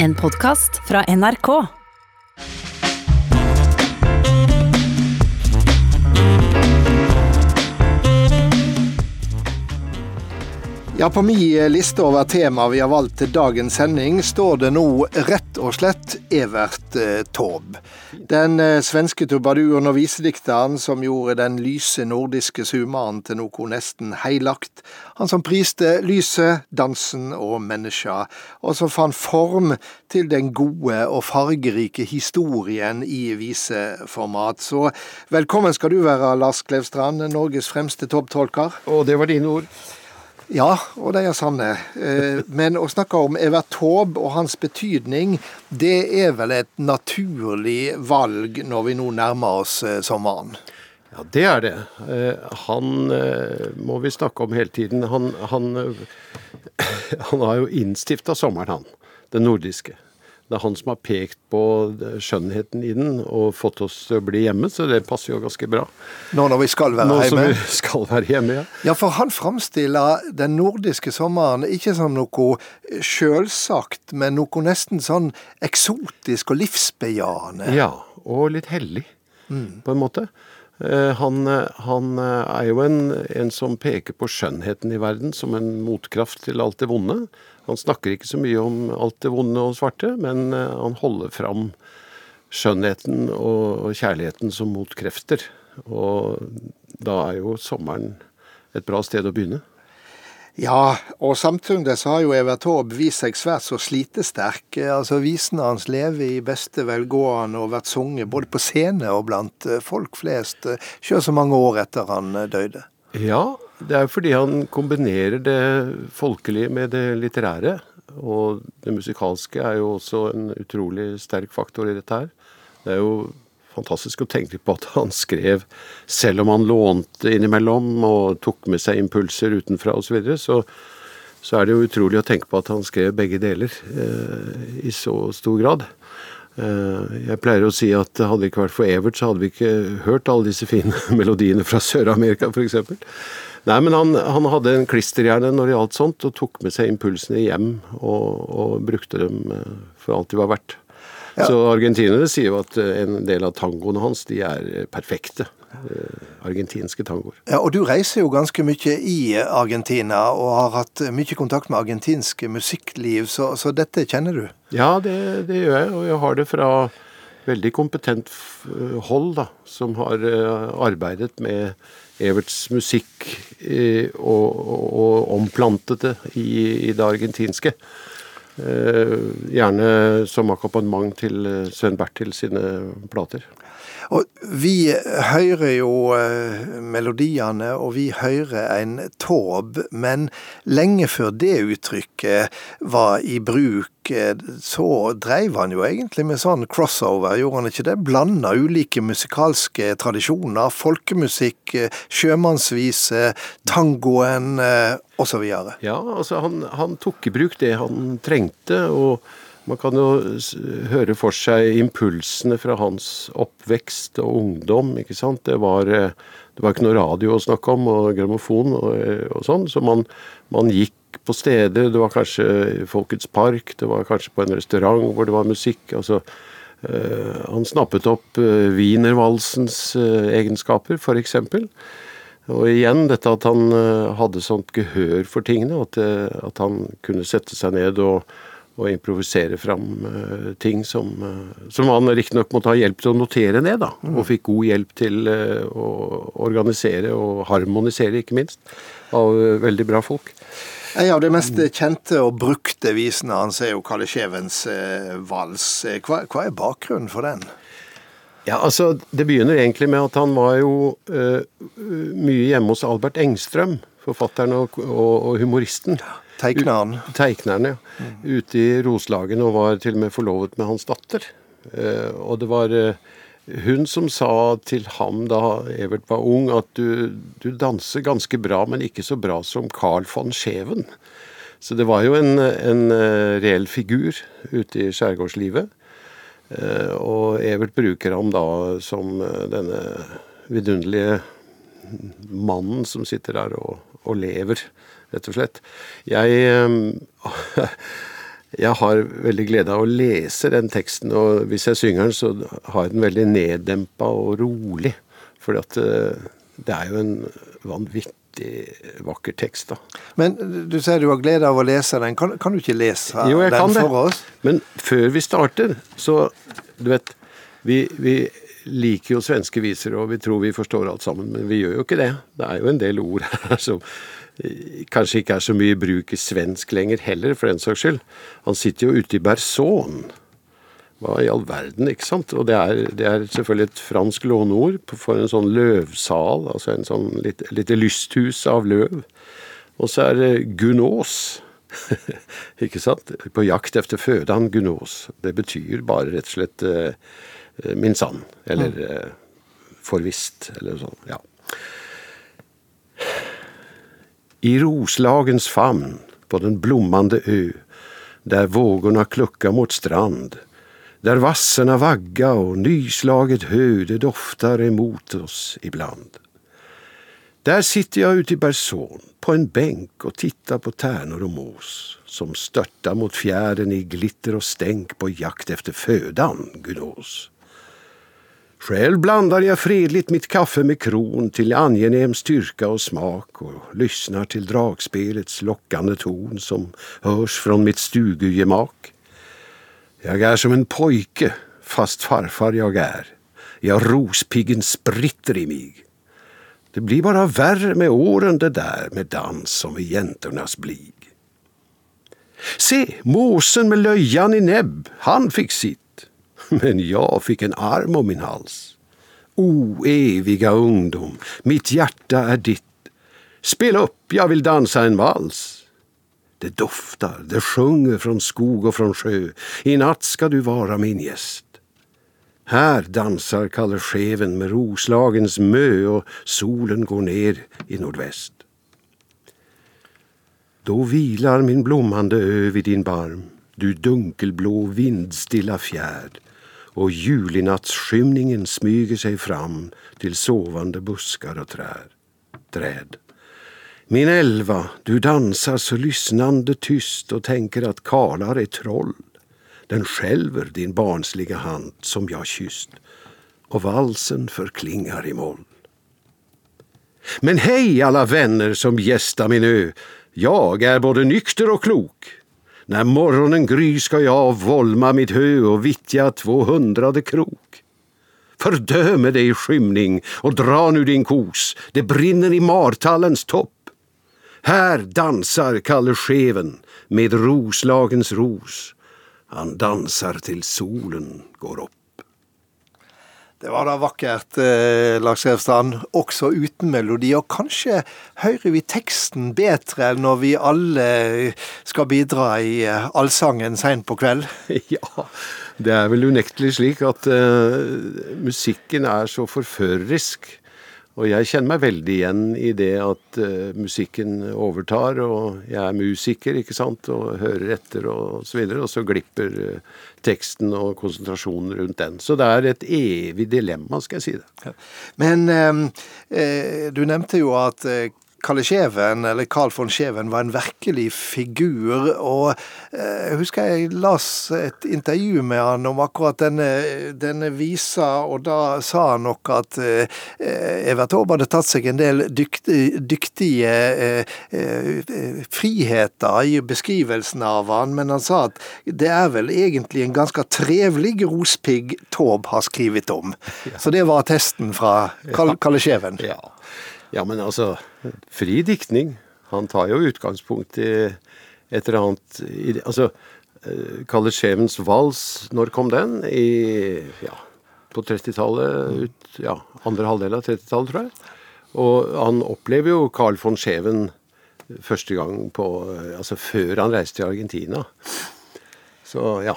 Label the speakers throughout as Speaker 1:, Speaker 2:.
Speaker 1: En podkast fra NRK.
Speaker 2: Ja, På min liste over tema vi har valgt til dagens sending, står det nå rett og slett Evert eh, Taube. Den eh, svenske trubaduren og visedikteren som gjorde den lyse nordiske sumaen til noe nesten heilagt. Han som priste lyset, dansen og menneska, og som fant form til den gode og fargerike historien i viseformat. Så velkommen skal du være, Lars Klevstrand, Norges fremste topptolker.
Speaker 3: Og det var dine ord.
Speaker 2: Ja, og de er sanne. Eh, men å snakke om Evert Taube og hans betydning, det er vel et naturlig valg når vi nå nærmer oss eh, sommeren?
Speaker 3: Ja, det er det. Eh, han må vi snakke om hele tiden. Han, han, han har jo innstifta sommeren, han. Den nordiske. Det er han som har pekt på skjønnheten i den og fått oss til å bli hjemme, så det passer jo ganske bra.
Speaker 2: Nå når vi skal være
Speaker 3: Nå
Speaker 2: hjemme?
Speaker 3: Nå som vi skal være hjemme, ja.
Speaker 2: Ja, for han framstiller den nordiske sommeren ikke som noe sjølsagt, men noe nesten sånn eksotisk og livsbejaende.
Speaker 3: Ja, og litt hellig, mm. på en måte. Eh, han, han, er jo en, en, som peker på skjønnheten i verden som en motkraft til alt det vonde. Han snakker ikke så mye om alt det vonde og svarte, men eh, han holder fram skjønnheten og kjærligheten som motkrefter. Og da er jo sommeren et bra sted å begynne.
Speaker 2: Ja, og samtidig så har jo Evert Taube vist seg svært så slitesterk. Altså Visene hans lever i beste velgående og vært sunget både på scene og blant eh, folk flest, eh, sjøl så mange år etter han døde.
Speaker 3: Ja, det er fordi han kombinerer det folkelige med det litterære. Og det musikalske er jo også en utrolig sterk faktor i dette her. Det er jo fantastisk å tenke på at han skrev selv om han lånte innimellom og tok med seg impulser utenfra osv. Så, videre, så så er det jo utrolig å tenke på at han skrev begge deler eh, i så stor grad. Eh, jeg pleier å si at hadde det ikke vært for Evert, så hadde vi ikke hørt alle disse fine melodiene fra Sør-Amerika f.eks. Nei, men han, han hadde en klisterhjerne når det gjaldt sånt, og tok med seg impulsene hjem og, og brukte dem eh, for alt de var verdt. Ja. Så argentinere sier jo at eh, en del av tangoene hans de er eh, perfekte. Argentinske tangoer.
Speaker 2: Ja, og Du reiser jo ganske mye i Argentina og har hatt mye kontakt med argentinsk musikkliv, så, så dette kjenner du?
Speaker 3: Ja, det, det, gjør jeg. Og jeg har det fra veldig kompetent hold, da, som har arbeidet med Everts musikk og, og, og, omplantet det i, i det argentinske. Eh, gjerne som akkompagnement til eh, Sven Bertil sine plater.
Speaker 2: Og Vi hører jo eh, melodiene, og vi hører en tåb, men lenge før det uttrykket var i bruk, eh, så dreiv han jo egentlig med sånn crossover, gjorde han ikke det? Blanda ulike musikalske tradisjoner, folkemusikk, eh, sjømannsvise, tangoen osv.
Speaker 3: Ja, altså han, han tok i bruk det han trengte. og man kan jo høre for seg impulsene fra hans oppvekst og ungdom. ikke sant? Det var, eh, det var ikke noe radio å snakke om, og grammofon og, eh, og sånn. Så man, man, gikk på steder. Det var kanskje Folkets park, det var kanskje på en restaurant hvor det var musikk. altså Uh, han snappet opp uh, wienervalsens uh, egenskaper, f.eks. Og igjen dette at han hadde sånt gehør for tingene. At, at han kunne sette seg ned og, og improvisere fram uh, ting som, uh, som han riktignok måtte ha hjelp til å notere ned, da. Mm. Og fikk god hjelp til uh, å organisere og harmonisere, ikke minst, av veldig bra folk.
Speaker 2: En av de mest kjente og brukte visene hans er jo Kalle Skjevens vals. Hva, hva, er bakgrunnen for den?
Speaker 3: Ja, altså, Det begynner egentlig med at han var jo mye hjemme hos Albert Engstrøm, forfatteren og, og, og humoristen. Ja.
Speaker 2: Teikneren.
Speaker 3: Teikneren, ja. Ute i Roslagen og var til og med forlovet med hans datter. Uh, og det var uh, hun som sa til ham da Evert var ung, at du, du, danser ganske bra, men ikke så bra som Carl von Scheven. Så det var jo en, en uh, reell figur ute i skjærgårdslivet. og Evert bruker ham da som denne vidunderlige mannen som sitter der og, og lever rett og slett. Jeg, jeg har veldig glede av å lese den teksten, og hvis jeg synger den, så har jeg den veldig neddempa og rolig. For eh, det er jo en vanvittig vakker tekst, da.
Speaker 2: Men du sier du har glede av å lese den. Kan, kan du ikke lese
Speaker 3: jo,
Speaker 2: den
Speaker 3: kan
Speaker 2: for
Speaker 3: det.
Speaker 2: oss?
Speaker 3: Men før vi starter, så Du vet, vi, vi liker jo svenske viser, og vi tror vi forstår alt sammen, men vi gjør jo ikke det. Det er jo en del ord her som kanskje ikke er så mye i bruk i svensk lenger heller, for den saks skyld. Han sitter jo ute i Berson. Hva i all verden, ikke sant? Og det er, det er selvfølgelig et fransk låneord for en sånn løvsal, altså en sånn litt, lite lysthus av løv. Og så er det gunås. ikke sant? På jakt efter han gunås. Det betyr bare rett og slett eh, min sann. Eller eh, forvisst, eller sånn. Ja. I Roslagens famn på den blommande ö, där vågorna kluckar mot strand, där vassarna vagga och nyslaget hö det doftar emot oss ibland. Där sitter jag ute i Berson på en bänk och tittar på tärnor och mås som störtar mot fjärden i glitter och stänk på jakt efter födan, gunås. Själv blandar jag fredligt mitt kaffe med kron till angenäm styrka och smak och lyssnar till dragspelets lockande ton som hörs från mitt stugugemak. Jag är som en pojke, fast farfar jag är. Jag rospiggen spritter i mig. Det blir bara värre med åren det där med dans som i jäntornas blig. Se, måsen med löjan i näbb, han fick sitt. Men jag fick en arm om min hals. O eviga ungdom, mitt hjärta är ditt. Spela upp, jag vill dansa en vals. Det doftar, det sjunger från skog och från sjö. I natt ska du vara min gäst. Här dansar Kalle Scheven med Roslagens mö och solen går ner i nordväst. Då vilar min blommande ö vid din barm, du dunkelblå vindstilla fjärd och julinattsskymningen smyger seg fram til sovende buskar og trær. träd. Min elva, du dansar så lyssnande tyst och tänker att karlar är troll. Den skälver din barnsliga hand som jag kysst och valsen förklingar i moll. Men hej alla vänner som gästar min ö, jag är både nykter och klok. När morgonen gry ska jag volma mitt hö och vittja tvåhundrade krok. Fördöme dig skymning och dra nu din kos, det brinner i martallens topp. Här dansar Kalle Scheven med Roslagens ros. Han dansar till solen går upp.
Speaker 2: Det var da vakkert, eh, Lars Revstrand, også uten melodi. Og kanskje hører vi teksten bedre når vi alle skal bidra i eh, allsangen seint på kveld?
Speaker 3: Ja, det er vel unektelig slik at eh, musikken er så forførerisk. Og jeg kjenner meg veldig igjen i det at uh, musikken overtar, og jeg er musiker, ikke sant, og hører etter og så og så glipper uh, teksten og konsentrasjonen rundt den. Så det er et evig dilemma, skal jeg si det.
Speaker 2: Men eh, du nevnte jo at eh, Kalle Skjeven, eller Carl von Skjeven, var en virkelig figur. Og eh, jeg husker jeg las et intervju med han om akkurat denne, denne visa, og da sa han nok at eh, Evert Taube hadde tatt seg en del dyktige, dyktige eh, eh, friheter i beskrivelsen av han, men han sa at det er vel egentlig en ganske trevlig rospigg Taube har skrevet om. Ja. Så det var attesten fra Kalle Skjeven.
Speaker 3: Ja. Ja, men altså Fri diktning. Han tar jo utgangspunkt i et eller annet i, Altså, Kalle Skjevens vals, når kom den? I Ja, på 30-tallet. ut, Ja, andre halvdel av 30-tallet, tror jeg. Og han opplever jo Carl von Scheven første gang på Altså før han reiste til Argentina. Så ja.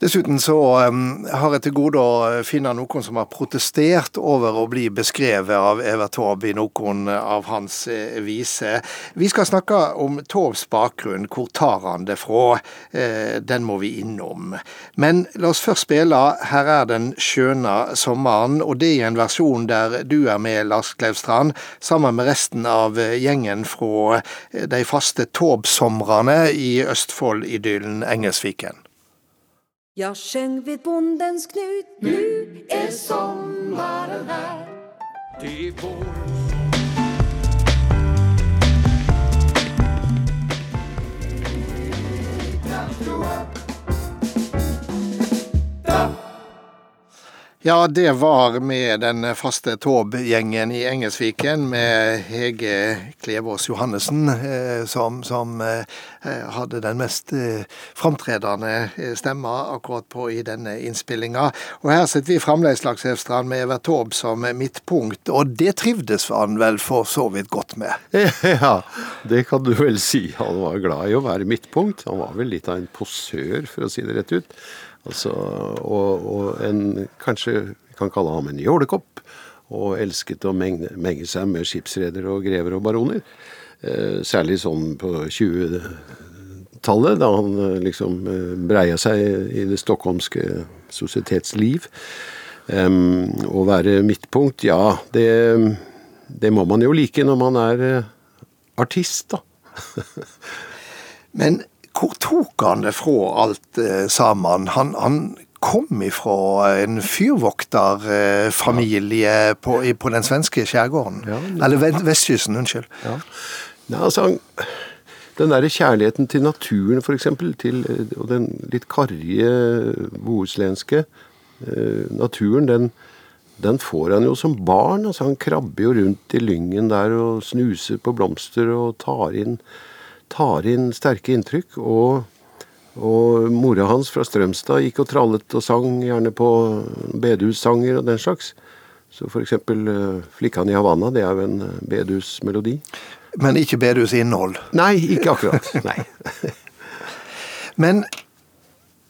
Speaker 2: Dessuten så um, har jeg til gode å finne noen som har protestert over å bli beskrevet av Evert Taube i noen av hans eh, viser. Vi skal snakke om Taubes bakgrunn. Hvor tar han det fra? Eh, den må vi innom. Men la oss først spille 'Her er den skjønne sommeren', og det er en versjon der du er med, Lars Kleivstrand, sammen med resten av gjengen fra eh, de faste Taube-somrene i Østfold-idyllen Engelsviken.
Speaker 4: Jag sjöng vid bondens knut, nu er sommaren her. Det är vår.
Speaker 2: Ja, det var med den faste Taube-gjengen i Engelsviken med Hege Klevås Johannessen eh, som, som eh, hadde den mest eh, framtredende eh, stemma akkurat på i denne innspillinga. Og her sitter vi fremdeles Lakselvstrand, med Evert Taube som midtpunkt, og det trivdes han vel for så vidt godt med?
Speaker 3: Ja, det kan du vel si. Han var glad i å være midtpunkt. Han var vel litt av en posør, for å si det rett ut. Altså, og, og, en kanskje vi kan kalle ham en jålekopp. Og elsket å menge, seg med skipsredere og grever og baroner. Eh, særlig sånn på 20-tallet, da han eh, liksom eh, breia seg i det stockholmske sosietetsliv. Um, å være midtpunkt, ja, det, det må man jo like når man er uh, artist, da.
Speaker 2: Men hvor tok han det fra alt eh, sammen? Han, han kom ifra en fyrvokterfamilie eh, på, på, den svenske skjærgården. Ja, Eller vestkysten, unnskyld. Ja.
Speaker 3: Nei, altså, den derre kjærligheten til naturen, f.eks., til og den litt karrige bohuslenske eh, naturen, den, den får han jo som barn. altså Han krabber jo rundt i lyngen der og snuser på blomster og tar inn tar inn sterke inntrykk. Og, og mora hans fra Strømstad gikk og trallet og sang gjerne på bedehussanger og den slags. Så f.eks. Uh, 'Flikkan i Havanna' det er jo en eh, bedehusmelodi.
Speaker 2: Men ikke bedehusinnhold?
Speaker 3: Nei, ikke akkurat. Nei.
Speaker 2: Men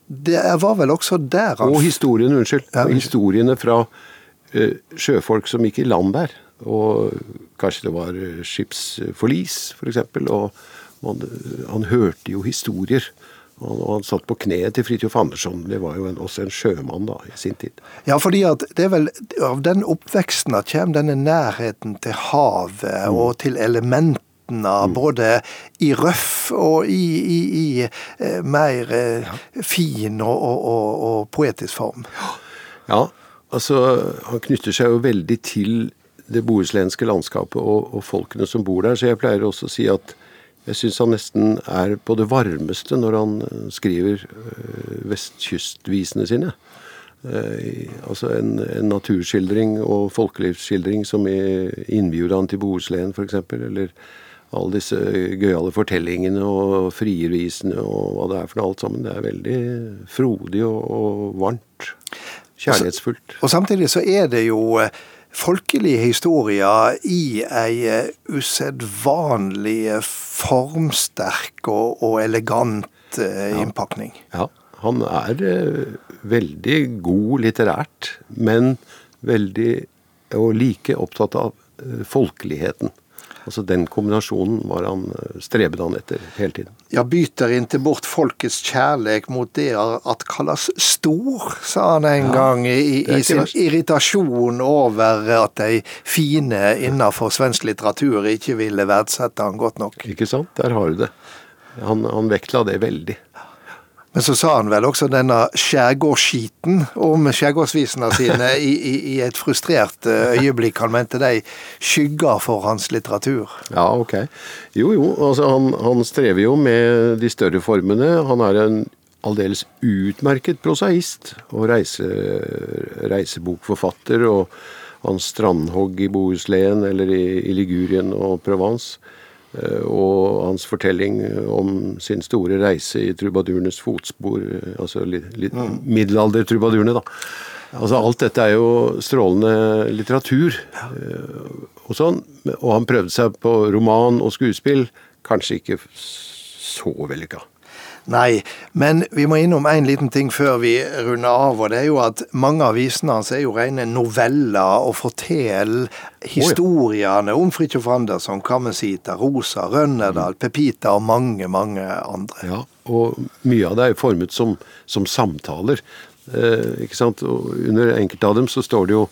Speaker 2: det var vel også der
Speaker 3: han Og historien, unnskyld. Ja, historiene fra uh, sjøfolk som gikk i land der. Og kanskje det var skipsforlis, f.eks. Og man, han hørte jo historier. Og han satt på kneet til Fridtjof Andersson. Det var jo en, også en sjømann da, i sin tid.
Speaker 2: Ja, fordi at det er vel av den oppveksten at kommer denne nærheten til havet mm. og til elementene. Mm. Både i røff og i, i, i eh, mer eh, fin og, og, og, og, poetisk form.
Speaker 3: Ja, altså han knytter seg jo veldig til det bohuslenske landskapet og, og folkene som bor der. Så jeg pleier også å si at jeg syns han nesten er på det varmeste når han eh, skriver eh, vestkystvisene sine. Eh, altså en, en, naturskildring og folkelivsskildring som innbyr han til Bohuslän f.eks. Eller alle disse gøyale fortellingene og friervisene og hva det er for noe alt sammen. Det er veldig frodig og, og varmt. Kjærlighetsfullt.
Speaker 2: Og, og samtidig så er det jo folkelige historier i ei eh, usedvanlig formsterk og, og elegant eh, innpakning.
Speaker 3: Ja. ja. Han er eh, veldig god litterært, men veldig og like opptatt av eh, folkeligheten. Altså Den kombinasjonen var han, eh, strebet han etter hele tiden.
Speaker 2: Ja, byter inte bort folkets kjærlighet mot det at kalles stor, sa han en ja, gang i, i sin verst. irritasjon over at de fine innenfor svensk litteratur ikke ville verdsette han godt nok.
Speaker 3: Ikke sant, der har du det. Han, han vektla det veldig.
Speaker 2: Men så sa han vel også denne skjærgårdsskiten om skjærgårdsvisene sine i, i, i, et frustrert eh, øyeblikk. Han mente de skygger for hans litteratur.
Speaker 3: Ja, ok. Jo, jo. Altså, han, han strever jo med de større formene. Han er en aldeles utmerket prosaist og reise, reisebokforfatter. Og hans strandhogg i Bohuslän eller i, i Ligurien og Provence og hans fortelling om sin store reise i trubadurenes fotspor, eh, altså litt, mm. middelaldertrubadurene, da. Altså Alt dette er jo strålende litteratur. Eh, og sånn, og han prøvde seg på roman og skuespill. Kanskje ikke så vellykka.
Speaker 2: Nei, men vi må innom en liten ting før vi runder av. og det er jo at Mange av visene hans er jo rene noveller og forteller historiene om Fridtjof Andersson, Kammesita, Rosa, Rønnedal, Pepita og mange, mange andre.
Speaker 3: Ja, og mye av det er formet som, som samtaler. Eh, ikke sant? Og under enkelte av dem så står det jo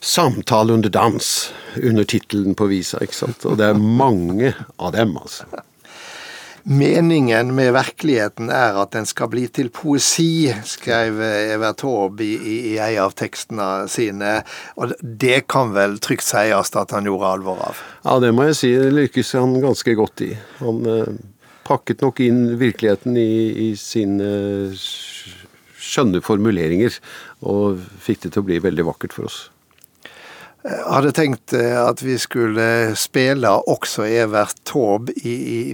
Speaker 3: 'Samtale under dans' under tittelen på visa. ikke sant? Og det er mange av dem, altså.
Speaker 2: Meningen med virkeligheten er at den skal bli til poesi, skrev Evert Taube i, i, i en av tekstene sine. Og det kan vel trygt sies at han gjorde alvor av?
Speaker 3: Ja, det må jeg si. Det lykkes han ganske godt i. Han eh, pakket nok inn virkeligheten i, i sine skjønne formuleringer, og fikk det til å bli veldig vakkert for oss.
Speaker 2: Jeg hadde tenkt eh, at vi skulle spille også Evert Taube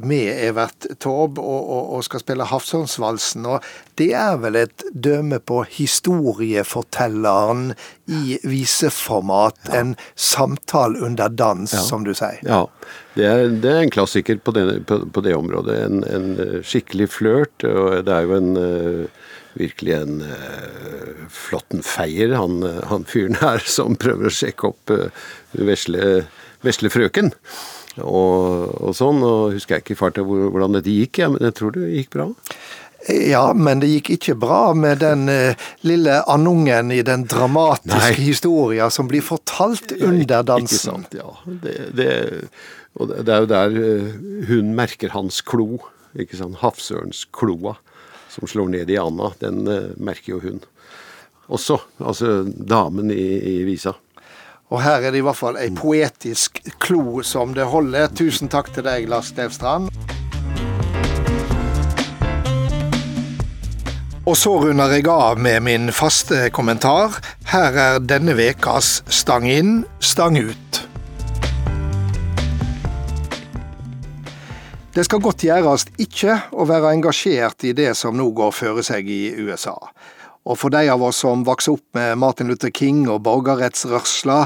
Speaker 2: med Evert Taube, og, og, og, skal spille Hafsonsvalsen. Og det er vel et døme på historiefortelleren i viseformat. Ja. En samtale under dans, ja. som du sier.
Speaker 3: Ja, det er, det er en klassiker på det, på, på det området. En, en skikkelig flørt. Og det er jo en uh, virkelig en uh, flåttenfeier, han, han fyren her, som prøver å sjekke opp uh, vesle, vesle frøken. Og, og, sånn, og husker jeg ikke i farta hvordan dette gikk, ja, men jeg tror det gikk bra.
Speaker 2: Ja, men det gikk ikke bra med den uh, lille andungen i den dramatiske historia som blir fortalt under dansen.
Speaker 3: Ikke sant, ja. Det, det, og det er jo der uh, hun merker hans klo. ikke sant, havsørens kloa som slår ned i Anna, den uh, merker jo hun også. Altså damen i, i, visa.
Speaker 2: Og her er det i hvert fall ei poetisk klo som det holder. Tusen takk til deg, Lars Devstrand. Og så runder jeg av med min faste kommentar. Her er denne vekas Stang inn, stang ut. Det skal godt gjøres ikke å være engasjert i det som nå går føre seg i USA. Og for de av oss som vokste opp med Martin Luther King og borgerrettsrørsla,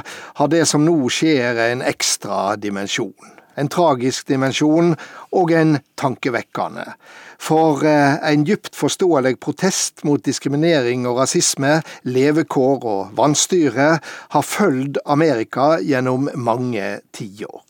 Speaker 2: har det som nå skjer en ekstra dimensjon. En tragisk dimensjon og en tankevekkende. For eh, en dypt forståelig protest mot diskriminering og rasisme, levekår og vanstyre har fulgt Amerika gjennom mange tiår.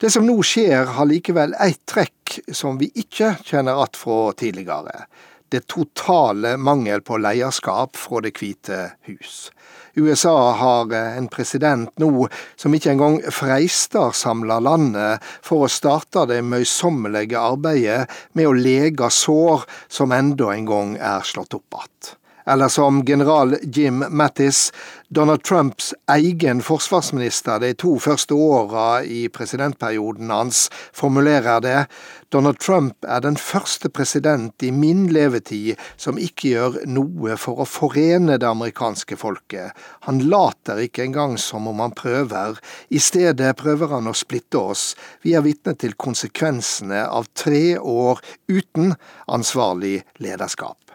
Speaker 2: Det som nå skjer, har likevel ett trekk som vi ikke kjenner att fra tidligere. Det totale mangel på lederskap fra Det hvite hus. USA har en president nå som ikke engang freister samla landet for å starte det møysommelige arbeidet med å lege sår som enda en gang er slått opp igjen. Eller som general Jim Mattis, Donald Trumps egen forsvarsminister de to første åra i presidentperioden hans, formulerer det, Donald Trump er den første president i min levetid som ikke gjør noe for å forene det amerikanske folket. Han later ikke engang som om han prøver, i stedet prøver han å splitte oss. Vi er vitne til konsekvensene av tre år uten ansvarlig lederskap.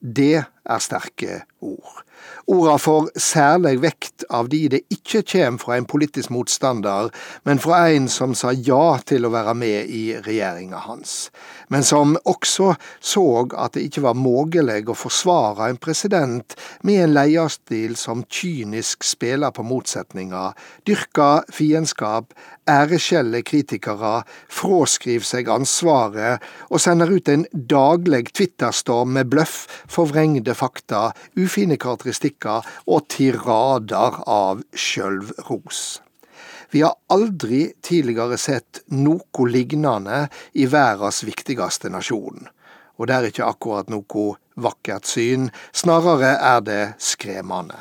Speaker 2: Det er sterke ord. Orda får særleg vekt av de det ikke kjem fra en politisk motstander, men fra en som sa ja til å være med i regjeringa hans, men som også så at det ikke var mulig å forsvare en president med en leierstil som kynisk spiller på motsetninger, dyrker fiendskap, æreskjeller kritikere, fråskriver seg ansvaret og sender ut en daglig twitterstorm med bløff, forvrengde fakta, ufine karakteristikker og tirader av sjølvros. Vi har aldri tidligere sett noe lignende i verdens viktigste nasjon. Og det er ikke akkurat noe vakkert syn, snarere er det skremmende.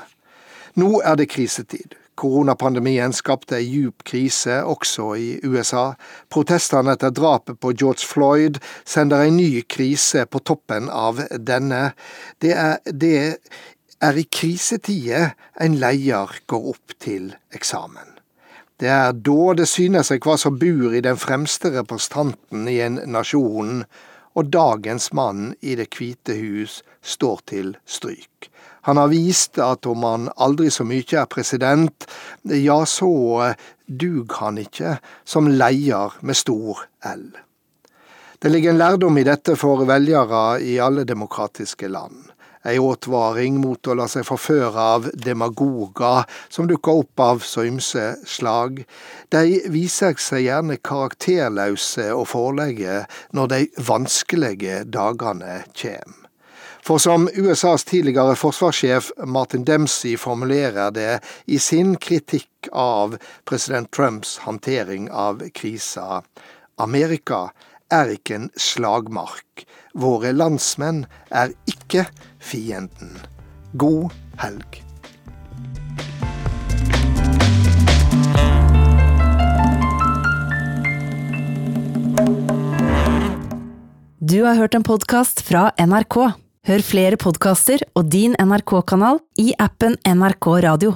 Speaker 2: Nå er det krisetid. Koronapandemien skapte ei djup krise også i USA. Protestene etter drapet på George Floyd sender en ny krise på toppen av denne. Det er, det er i krisetider en leder går opp til eksamen. Det er da det syner seg hva som bor i den fremste representanten i en nasjon, og dagens mann i Det hvite hus står til stryk. Han har vist at om han aldri så mye er president, ja, så dug han ikke som leier med stor L. Det ligger en lærdom i dette for velgere i alle demokratiske land. Ei åtvaring mot å la seg forføre av demagoger som dukker opp av så ymse slag. De viser seg gjerne karakterløse og forlegge når de vanskelige dagene kjem. For som USAs tidligere forsvarssjef Martin Dempsey formulerer det i sin kritikk av president Trumps håndtering av krisa, Amerika er ikke en slagmark. Våre landsmenn er ikke fienden. God helg.
Speaker 1: Du har hørt en podkast fra NRK. Hør flere podkaster og din NRK-kanal i appen NRK Radio.